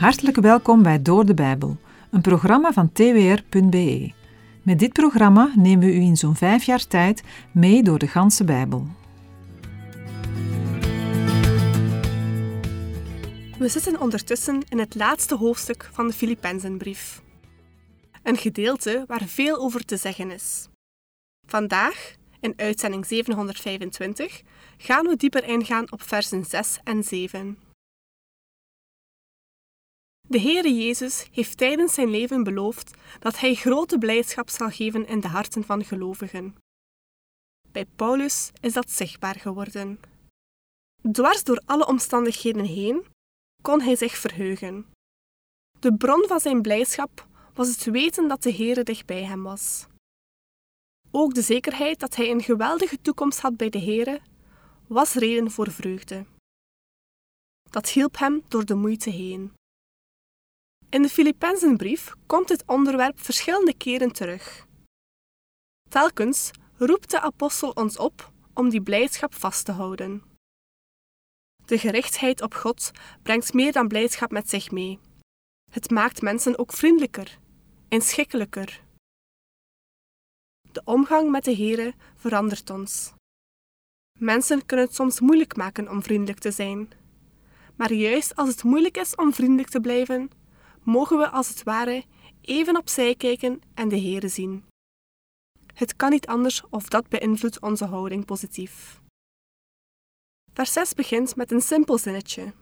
Hartelijk welkom bij Door de Bijbel, een programma van twr.be. Met dit programma nemen we u in zo'n vijf jaar tijd mee door de ganse Bijbel. We zitten ondertussen in het laatste hoofdstuk van de Filippenzenbrief. Een gedeelte waar veel over te zeggen is. Vandaag, in uitzending 725, gaan we dieper ingaan op versen 6 en 7. De Heere Jezus heeft tijdens zijn leven beloofd dat hij grote blijdschap zal geven in de harten van gelovigen. Bij Paulus is dat zichtbaar geworden. Dwars door alle omstandigheden heen kon hij zich verheugen. De bron van zijn blijdschap was het weten dat de Heere dicht bij hem was. Ook de zekerheid dat hij een geweldige toekomst had bij de Heere was reden voor vreugde. Dat hielp hem door de moeite heen. In de Filippenzenbrief komt dit onderwerp verschillende keren terug. Telkens roept de apostel ons op om die blijdschap vast te houden. De gerichtheid op God brengt meer dan blijdschap met zich mee. Het maakt mensen ook vriendelijker, inschikkelijker. De omgang met de Here verandert ons. Mensen kunnen het soms moeilijk maken om vriendelijk te zijn. Maar juist als het moeilijk is om vriendelijk te blijven, mogen we als het ware even opzij kijken en de Here zien. Het kan niet anders of dat beïnvloedt onze houding positief. Vers 6 begint met een simpel zinnetje.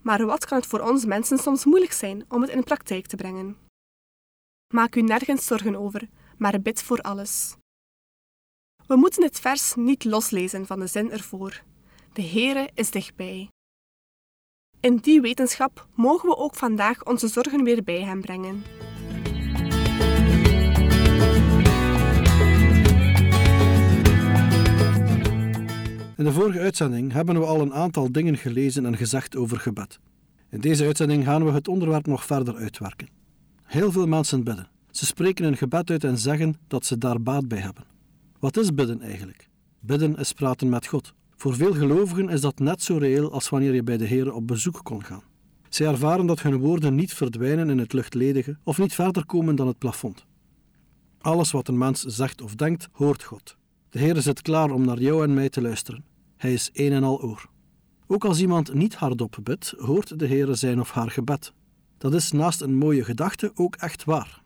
Maar wat kan het voor ons mensen soms moeilijk zijn om het in praktijk te brengen? Maak u nergens zorgen over, maar bid voor alles. We moeten het vers niet loslezen van de zin ervoor. De Heere is dichtbij. In die wetenschap mogen we ook vandaag onze zorgen weer bij Hem brengen. In de vorige uitzending hebben we al een aantal dingen gelezen en gezegd over gebed. In deze uitzending gaan we het onderwerp nog verder uitwerken. Heel veel mensen bidden. Ze spreken een gebed uit en zeggen dat ze daar baat bij hebben. Wat is bidden eigenlijk? Bidden is praten met God. Voor veel gelovigen is dat net zo reëel als wanneer je bij de Heer op bezoek kon gaan. Zij ervaren dat hun woorden niet verdwijnen in het luchtledige of niet verder komen dan het plafond. Alles wat een mens zegt of denkt, hoort God. De Heer zit klaar om naar jou en mij te luisteren. Hij is een en al oor. Ook als iemand niet hardop bidt, hoort de Heer zijn of haar gebed. Dat is naast een mooie gedachte ook echt waar.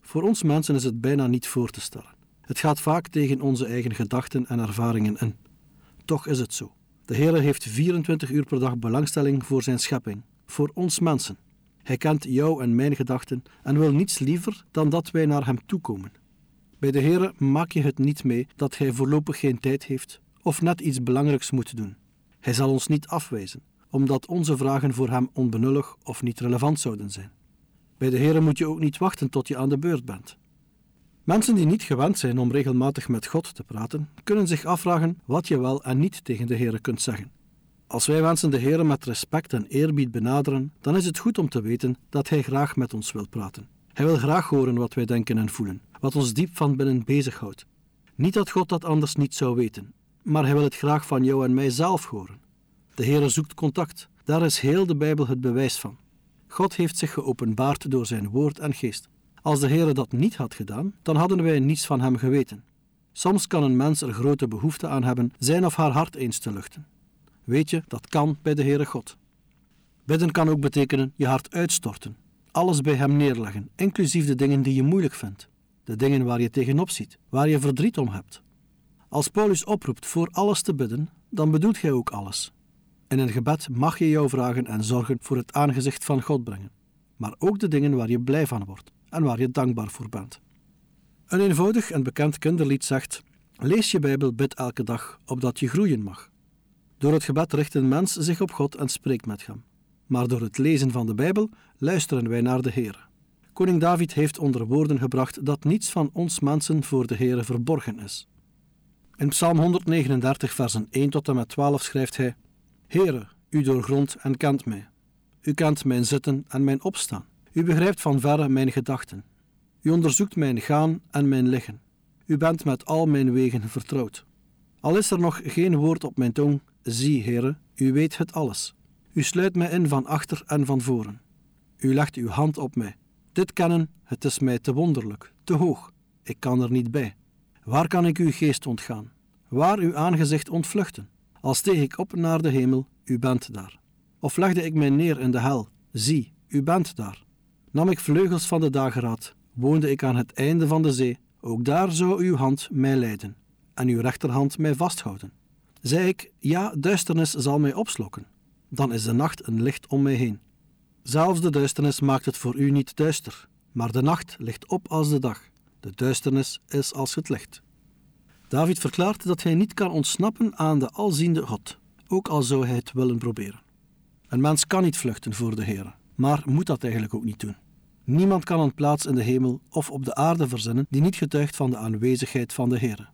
Voor ons mensen is het bijna niet voor te stellen. Het gaat vaak tegen onze eigen gedachten en ervaringen in. Toch is het zo. De Heer heeft 24 uur per dag belangstelling voor zijn schepping, voor ons mensen. Hij kent jou en mijn gedachten en wil niets liever dan dat wij naar hem toekomen. Bij de Heer maak je het niet mee dat hij voorlopig geen tijd heeft of net iets belangrijks moet doen. Hij zal ons niet afwijzen, omdat onze vragen voor hem onbenullig of niet relevant zouden zijn. Bij de Heer moet je ook niet wachten tot je aan de beurt bent. Mensen die niet gewend zijn om regelmatig met God te praten, kunnen zich afvragen wat je wel en niet tegen de Heer kunt zeggen. Als wij mensen de Heer met respect en eerbied benaderen, dan is het goed om te weten dat Hij graag met ons wil praten. Hij wil graag horen wat wij denken en voelen, wat ons diep van binnen bezighoudt. Niet dat God dat anders niet zou weten, maar Hij wil het graag van jou en mij zelf horen. De Heer zoekt contact, daar is heel de Bijbel het bewijs van. God heeft zich geopenbaard door zijn woord en geest. Als de Heer dat niet had gedaan, dan hadden wij niets van hem geweten. Soms kan een mens er grote behoefte aan hebben zijn of haar hart eens te luchten. Weet je, dat kan bij de Heere God. Bidden kan ook betekenen je hart uitstorten, alles bij hem neerleggen, inclusief de dingen die je moeilijk vindt, de dingen waar je tegenop ziet, waar je verdriet om hebt. Als Paulus oproept voor alles te bidden, dan bedoelt hij ook alles. In een gebed mag je jouw vragen en zorgen voor het aangezicht van God brengen, maar ook de dingen waar je blij van wordt en waar je dankbaar voor bent. Een eenvoudig en bekend kinderlied zegt: Lees je Bijbel, bid elke dag, opdat je groeien mag. Door het gebed richt een mens zich op God en spreekt met hem. Maar door het lezen van de Bijbel luisteren wij naar de Heer. Koning David heeft onder woorden gebracht dat niets van ons mensen voor de Heere verborgen is. In Psalm 139, versen 1 tot en met 12 schrijft hij: Heere, u doorgrondt en kent mij. U kent mijn zitten en mijn opstaan. U begrijpt van verre mijn gedachten. U onderzoekt mijn gaan en mijn liggen. U bent met al mijn wegen vertrouwd. Al is er nog geen woord op mijn tong, zie, Heere, u weet het alles. U sluit mij in van achter en van voren. U legt uw hand op mij. Dit kennen, het is mij te wonderlijk, te hoog. Ik kan er niet bij. Waar kan ik uw geest ontgaan? Waar uw aangezicht ontvluchten? Al steeg ik op naar de hemel, u bent daar. Of legde ik mij neer in de hel, zie, u bent daar. Nam ik vleugels van de dageraad, woonde ik aan het einde van de zee, ook daar zou uw hand mij leiden, en uw rechterhand mij vasthouden. Zei ik, ja, duisternis zal mij opslokken, dan is de nacht een licht om mij heen. Zelfs de duisternis maakt het voor u niet duister, maar de nacht ligt op als de dag. De duisternis is als het licht. David verklaart dat hij niet kan ontsnappen aan de alziende God, ook al zou hij het willen proberen. Een mens kan niet vluchten voor de Heer, maar moet dat eigenlijk ook niet doen. Niemand kan een plaats in de hemel of op de aarde verzinnen die niet getuigt van de aanwezigheid van de Heer.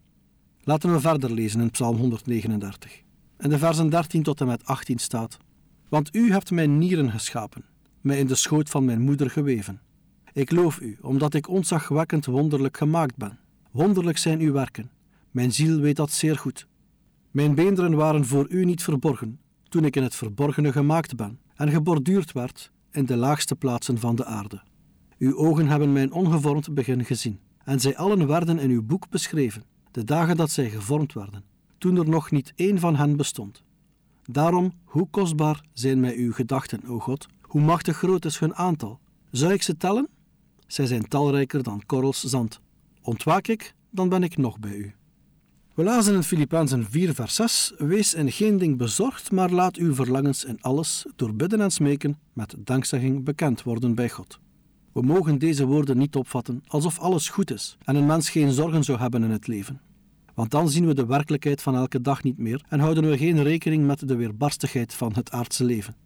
Laten we verder lezen in Psalm 139. In de versen 13 tot en met 18 staat: Want u hebt mijn nieren geschapen, mij in de schoot van mijn moeder geweven. Ik loof u, omdat ik ontzagwekkend wonderlijk gemaakt ben. Wonderlijk zijn uw werken. Mijn ziel weet dat zeer goed. Mijn beenderen waren voor u niet verborgen, toen ik in het verborgene gemaakt ben en geborduurd werd in de laagste plaatsen van de aarde. Uw ogen hebben mijn ongevormd begin gezien, en zij allen werden in uw boek beschreven, de dagen dat zij gevormd werden, toen er nog niet één van hen bestond. Daarom, hoe kostbaar zijn mij uw gedachten, o God, hoe machtig groot is hun aantal. Zou ik ze tellen? Zij zijn talrijker dan korrels zand. Ontwaak ik, dan ben ik nog bij u. We lazen in Filippenzen 4 vers 6, Wees in geen ding bezorgd, maar laat uw verlangens in alles, door bidden en smeken, met dankzegging bekend worden bij God. We mogen deze woorden niet opvatten alsof alles goed is en een mens geen zorgen zou hebben in het leven. Want dan zien we de werkelijkheid van elke dag niet meer en houden we geen rekening met de weerbarstigheid van het aardse leven.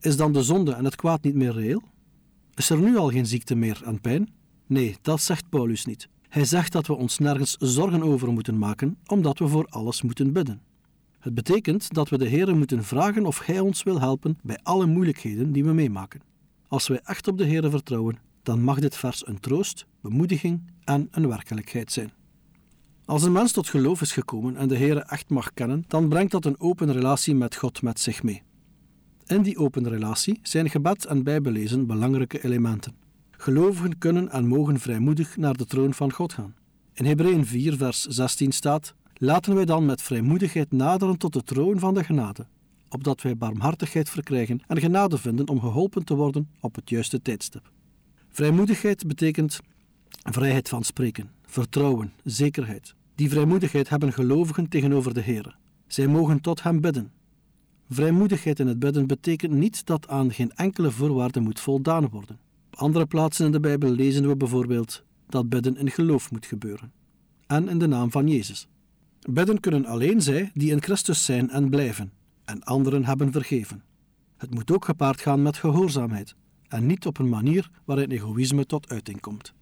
Is dan de zonde en het kwaad niet meer reëel? Is er nu al geen ziekte meer en pijn? Nee, dat zegt Paulus niet. Hij zegt dat we ons nergens zorgen over moeten maken, omdat we voor alles moeten bidden. Het betekent dat we de Heer moeten vragen of Hij ons wil helpen bij alle moeilijkheden die we meemaken. Als wij echt op de Heer vertrouwen, dan mag dit vers een troost, bemoediging en een werkelijkheid zijn. Als een mens tot geloof is gekomen en de Heer echt mag kennen, dan brengt dat een open relatie met God met zich mee. In die open relatie zijn gebed en bijbellezen belangrijke elementen. Gelovigen kunnen en mogen vrijmoedig naar de troon van God gaan. In Hebreeën 4, vers 16 staat: Laten wij dan met vrijmoedigheid naderen tot de troon van de genade, opdat wij barmhartigheid verkrijgen en genade vinden om geholpen te worden op het juiste tijdstip. Vrijmoedigheid betekent vrijheid van spreken, vertrouwen, zekerheid. Die vrijmoedigheid hebben gelovigen tegenover de Heer. Zij mogen tot Hem bidden. Vrijmoedigheid in het bidden betekent niet dat aan geen enkele voorwaarde moet voldaan worden. Andere plaatsen in de Bijbel lezen we bijvoorbeeld dat bidden in geloof moet gebeuren. En in de naam van Jezus. Bidden kunnen alleen zij die in Christus zijn en blijven, en anderen hebben vergeven. Het moet ook gepaard gaan met gehoorzaamheid, en niet op een manier waarin egoïsme tot uiting komt.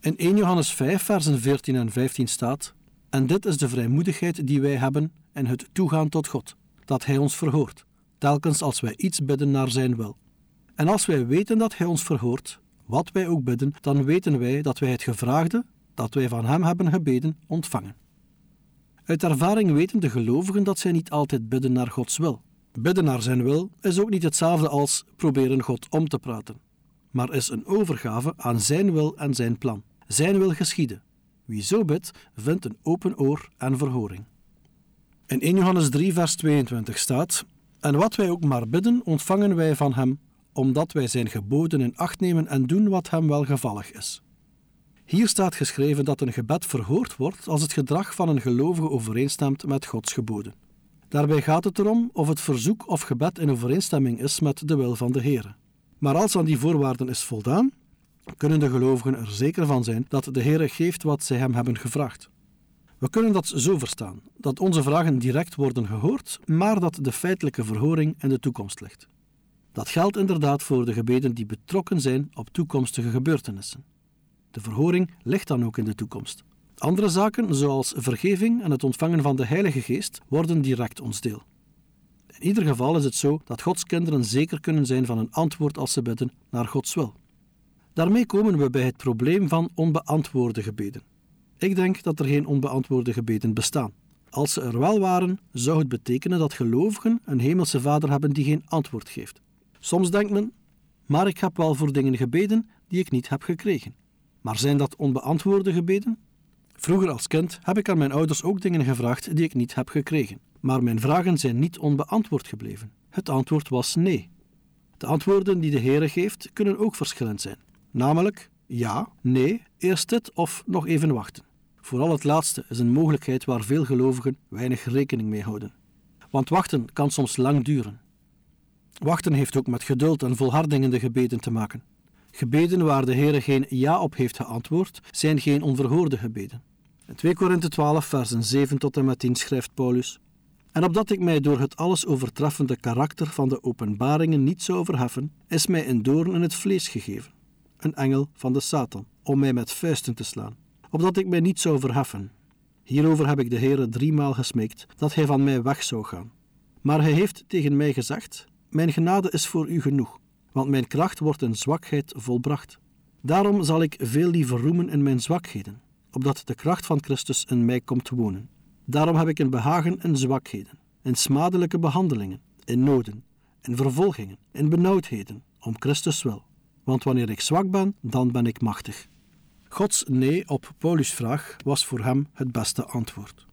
In 1 Johannes 5, versen 14 en 15 staat: En dit is de vrijmoedigheid die wij hebben in het toegaan tot God, dat Hij ons verhoort, telkens als wij iets bidden naar Zijn wil. En als wij weten dat Hij ons verhoort, wat wij ook bidden, dan weten wij dat wij het gevraagde, dat wij van Hem hebben gebeden, ontvangen. Uit ervaring weten de gelovigen dat zij niet altijd bidden naar Gods wil. Bidden naar Zijn wil is ook niet hetzelfde als proberen God om te praten, maar is een overgave aan Zijn wil en Zijn plan. Zijn wil geschieden. Wie zo bidt, vindt een open oor en verhoring. In 1 Johannes 3, vers 22 staat: En wat wij ook maar bidden, ontvangen wij van Hem, omdat wij Zijn geboden in acht nemen en doen wat Hem welgevallig is. Hier staat geschreven dat een gebed verhoord wordt als het gedrag van een gelovige overeenstemt met Gods geboden. Daarbij gaat het erom of het verzoek of gebed in overeenstemming is met de wil van de Heer. Maar als aan die voorwaarden is voldaan, kunnen de gelovigen er zeker van zijn dat de Heer geeft wat zij hem hebben gevraagd. We kunnen dat zo verstaan, dat onze vragen direct worden gehoord, maar dat de feitelijke verhoring in de toekomst ligt. Dat geldt inderdaad voor de gebeden die betrokken zijn op toekomstige gebeurtenissen. De verhoring ligt dan ook in de toekomst. Andere zaken, zoals vergeving en het ontvangen van de Heilige Geest, worden direct ons deel. In ieder geval is het zo dat Gods kinderen zeker kunnen zijn van een antwoord als ze bidden naar Gods wil. Daarmee komen we bij het probleem van onbeantwoorde gebeden. Ik denk dat er geen onbeantwoorde gebeden bestaan. Als ze er wel waren, zou het betekenen dat gelovigen een hemelse vader hebben die geen antwoord geeft. Soms denkt men, maar ik heb wel voor dingen gebeden die ik niet heb gekregen. Maar zijn dat onbeantwoorde gebeden? Vroeger als kind heb ik aan mijn ouders ook dingen gevraagd die ik niet heb gekregen. Maar mijn vragen zijn niet onbeantwoord gebleven. Het antwoord was nee. De antwoorden die de Heere geeft kunnen ook verschillend zijn. Namelijk ja, nee, eerst dit of nog even wachten. Vooral het laatste is een mogelijkheid waar veel gelovigen weinig rekening mee houden. Want wachten kan soms lang duren. Wachten heeft ook met geduld en volharding in de gebeden te maken. Gebeden waar de Heer geen ja op heeft geantwoord, zijn geen onverhoorde gebeden. In 2 Korinthe 12, versen 7 tot en met 10 schrijft Paulus: En opdat ik mij door het alles overtreffende karakter van de openbaringen niet zou verheffen, is mij een doorn in het vlees gegeven, een engel van de Satan, om mij met vuisten te slaan, opdat ik mij niet zou verheffen. Hierover heb ik de Heere driemaal gesmeekt dat hij van mij weg zou gaan. Maar hij heeft tegen mij gezegd: Mijn genade is voor u genoeg, want mijn kracht wordt in zwakheid volbracht. Daarom zal ik veel liever roemen in mijn zwakheden, opdat de kracht van Christus in mij komt wonen. Daarom heb ik een behagen in zwakheden, in smadelijke behandelingen, in noden, in vervolgingen, in benauwdheden, om Christus wil. Want wanneer ik zwak ben, dan ben ik machtig. Gods nee op Paulus' vraag was voor hem het beste antwoord.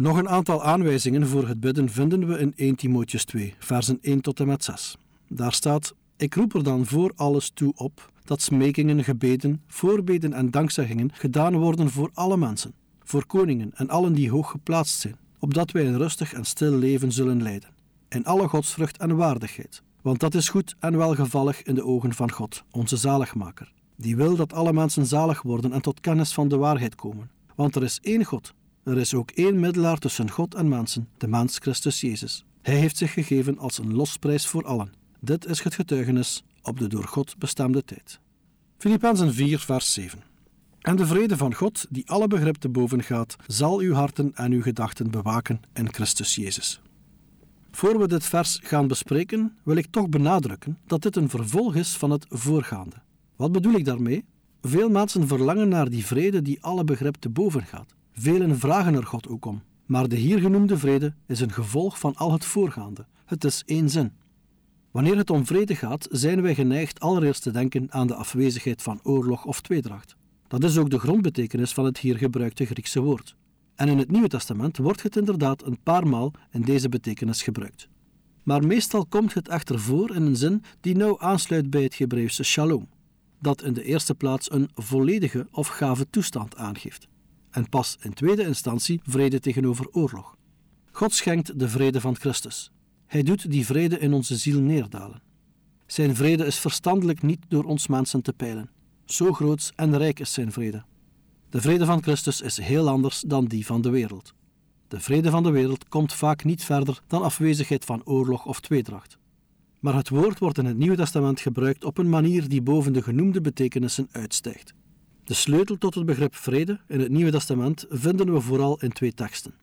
Nog een aantal aanwijzingen voor het bidden vinden we in 1 Timotheus 2, versen 1 tot en met 6. Daar staat: Ik roep er dan voor alles toe op dat smekingen, gebeden, voorbeden en dankzeggingen gedaan worden voor alle mensen, voor koningen en allen die hoog geplaatst zijn, opdat wij een rustig en stil leven zullen leiden, in alle godsvrucht en waardigheid. Want dat is goed en welgevallig in de ogen van God, onze zaligmaker, die wil dat alle mensen zalig worden en tot kennis van de waarheid komen. Want er is één God, er is ook één middelaar tussen God en mensen, de mens Christus Jezus. Hij heeft zich gegeven als een losprijs voor allen. Dit is het getuigenis op de door God bestemde tijd. Filippenzen 4, vers 7. En de vrede van God, die alle begrip te boven gaat, zal uw harten en uw gedachten bewaken in Christus Jezus. Voor we dit vers gaan bespreken, wil ik toch benadrukken dat dit een vervolg is van het voorgaande. Wat bedoel ik daarmee? Veel mensen verlangen naar die vrede die alle begrip te boven gaat. Velen vragen er God ook om. Maar de hier genoemde vrede is een gevolg van al het voorgaande. Het is één zin. Wanneer het om vrede gaat, zijn wij geneigd allereerst te denken aan de afwezigheid van oorlog of tweedracht. Dat is ook de grondbetekenis van het hier gebruikte Griekse woord. En in het Nieuwe Testament wordt het inderdaad een paar maal in deze betekenis gebruikt. Maar meestal komt het echter voor in een zin die nauw aansluit bij het Hebreeuwse shalom, dat in de eerste plaats een volledige of gave toestand aangeeft, en pas in tweede instantie vrede tegenover oorlog. God schenkt de vrede van Christus, hij doet die vrede in onze ziel neerdalen. Zijn vrede is verstandelijk niet door ons mensen te peilen. Zo groot en rijk is zijn vrede. De vrede van Christus is heel anders dan die van de wereld. De vrede van de wereld komt vaak niet verder dan afwezigheid van oorlog of tweedracht. Maar het woord wordt in het Nieuwe Testament gebruikt op een manier die boven de genoemde betekenissen uitstijgt. De sleutel tot het begrip vrede in het Nieuwe Testament vinden we vooral in twee teksten.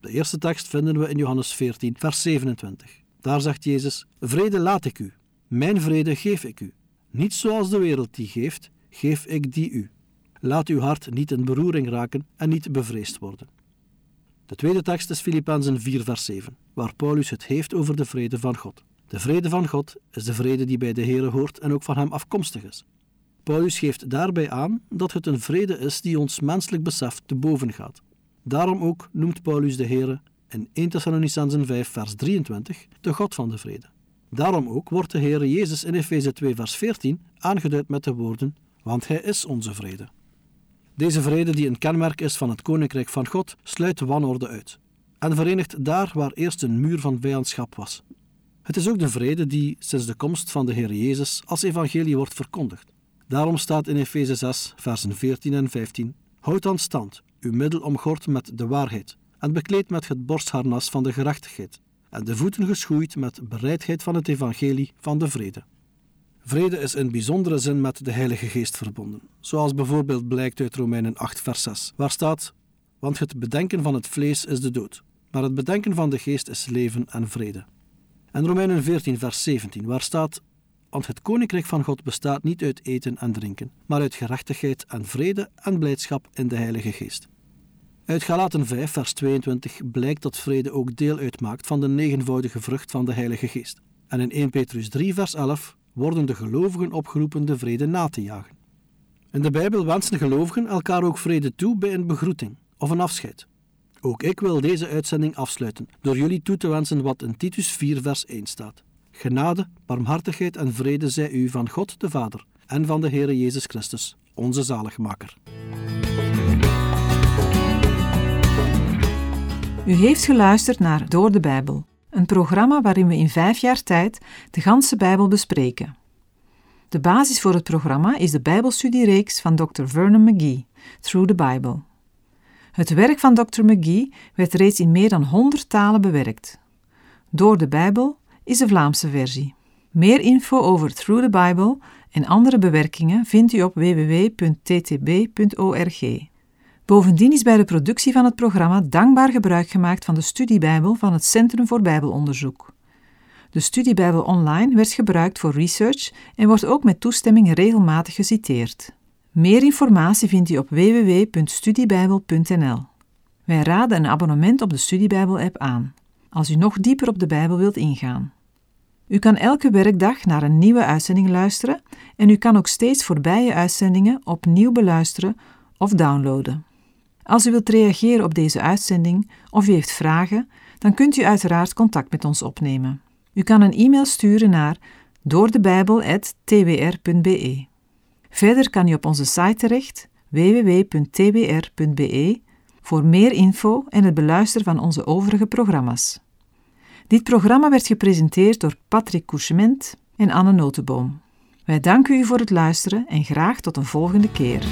De eerste tekst vinden we in Johannes 14, vers 27. Daar zegt Jezus: Vrede laat ik u, mijn vrede geef ik u. Niet zoals de wereld die geeft, geef ik die u. Laat uw hart niet in beroering raken en niet bevreesd worden. De tweede tekst is Filippenzen 4, vers 7, waar Paulus het heeft over de vrede van God. De vrede van God is de vrede die bij de Heere hoort en ook van hem afkomstig is. Paulus geeft daarbij aan dat het een vrede is die ons menselijk besef te boven gaat. Daarom ook noemt Paulus de Heere in 1 Thessalonicenzen 5 vers 23 de God van de vrede. Daarom ook wordt de Heere Jezus in Efeze 2 vers 14 aangeduid met de woorden, want Hij is onze vrede. Deze vrede die een kenmerk is van het Koninkrijk van God, sluit de wanorde uit en verenigt daar waar eerst een muur van vijandschap was. Het is ook de vrede die sinds de komst van de Heer Jezus als evangelie wordt verkondigd. Daarom staat in Efeze 6, versen 14 en 15: Houd dan stand, uw middel omgord met de waarheid, en bekleed met het borstharnas van de gerechtigheid, en de voeten geschoeid met bereidheid van het evangelie van de vrede. Vrede is in bijzondere zin met de Heilige Geest verbonden, zoals bijvoorbeeld blijkt uit Romeinen 8, vers 6, waar staat: Want het bedenken van het vlees is de dood, maar het bedenken van de geest is leven en vrede. En Romeinen 14, vers 17, waar staat: Want het koninkrijk van God bestaat niet uit eten en drinken, maar uit gerechtigheid en vrede en blijdschap in de Heilige Geest. Uit Galaten 5, vers 22 blijkt dat vrede ook deel uitmaakt van de negenvoudige vrucht van de Heilige Geest. En in 1 Petrus 3, vers 11 worden de gelovigen opgeroepen de vrede na te jagen. In de Bijbel wensen gelovigen elkaar ook vrede toe bij een begroeting of een afscheid. Ook ik wil deze uitzending afsluiten door jullie toe te wensen wat in Titus 4, vers 1 staat. Genade, barmhartigheid en vrede zij u van God de Vader en van de Heere Jezus Christus, onze zaligmaker. U heeft geluisterd naar Door de Bijbel, een programma waarin we in vijf jaar tijd de ganse Bijbel bespreken. De basis voor het programma is de Bijbelstudiereeks van Dr. Vernon McGee, Through the Bible. Het werk van Dr. McGee werd reeds in meer dan 100 talen bewerkt. Door de Bijbel is de Vlaamse versie. Meer info over Through the Bible en andere bewerkingen vindt u op www.ttb.org. Bovendien is bij de productie van het programma dankbaar gebruik gemaakt van de studiebijbel van het Centrum voor Bijbelonderzoek. De studiebijbel online werd gebruikt voor research en wordt ook met toestemming regelmatig geciteerd. Meer informatie vindt u op www.studiebijbel.nl. Wij raden een abonnement op de Studiebijbel-app aan, als u nog dieper op de Bijbel wilt ingaan. U kan elke werkdag naar een nieuwe uitzending luisteren en u kan ook steeds voorbije uitzendingen opnieuw beluisteren of downloaden. Als u wilt reageren op deze uitzending of u heeft vragen, dan kunt u uiteraard contact met ons opnemen. U kan een e-mail sturen naar doordebijbel.twr.be. Verder kan u op onze site terecht www.twr.be voor meer info en het beluisteren van onze overige programma's. Dit programma werd gepresenteerd door Patrick Couchement en Anne Notenboom. Wij danken u voor het luisteren en graag tot een volgende keer.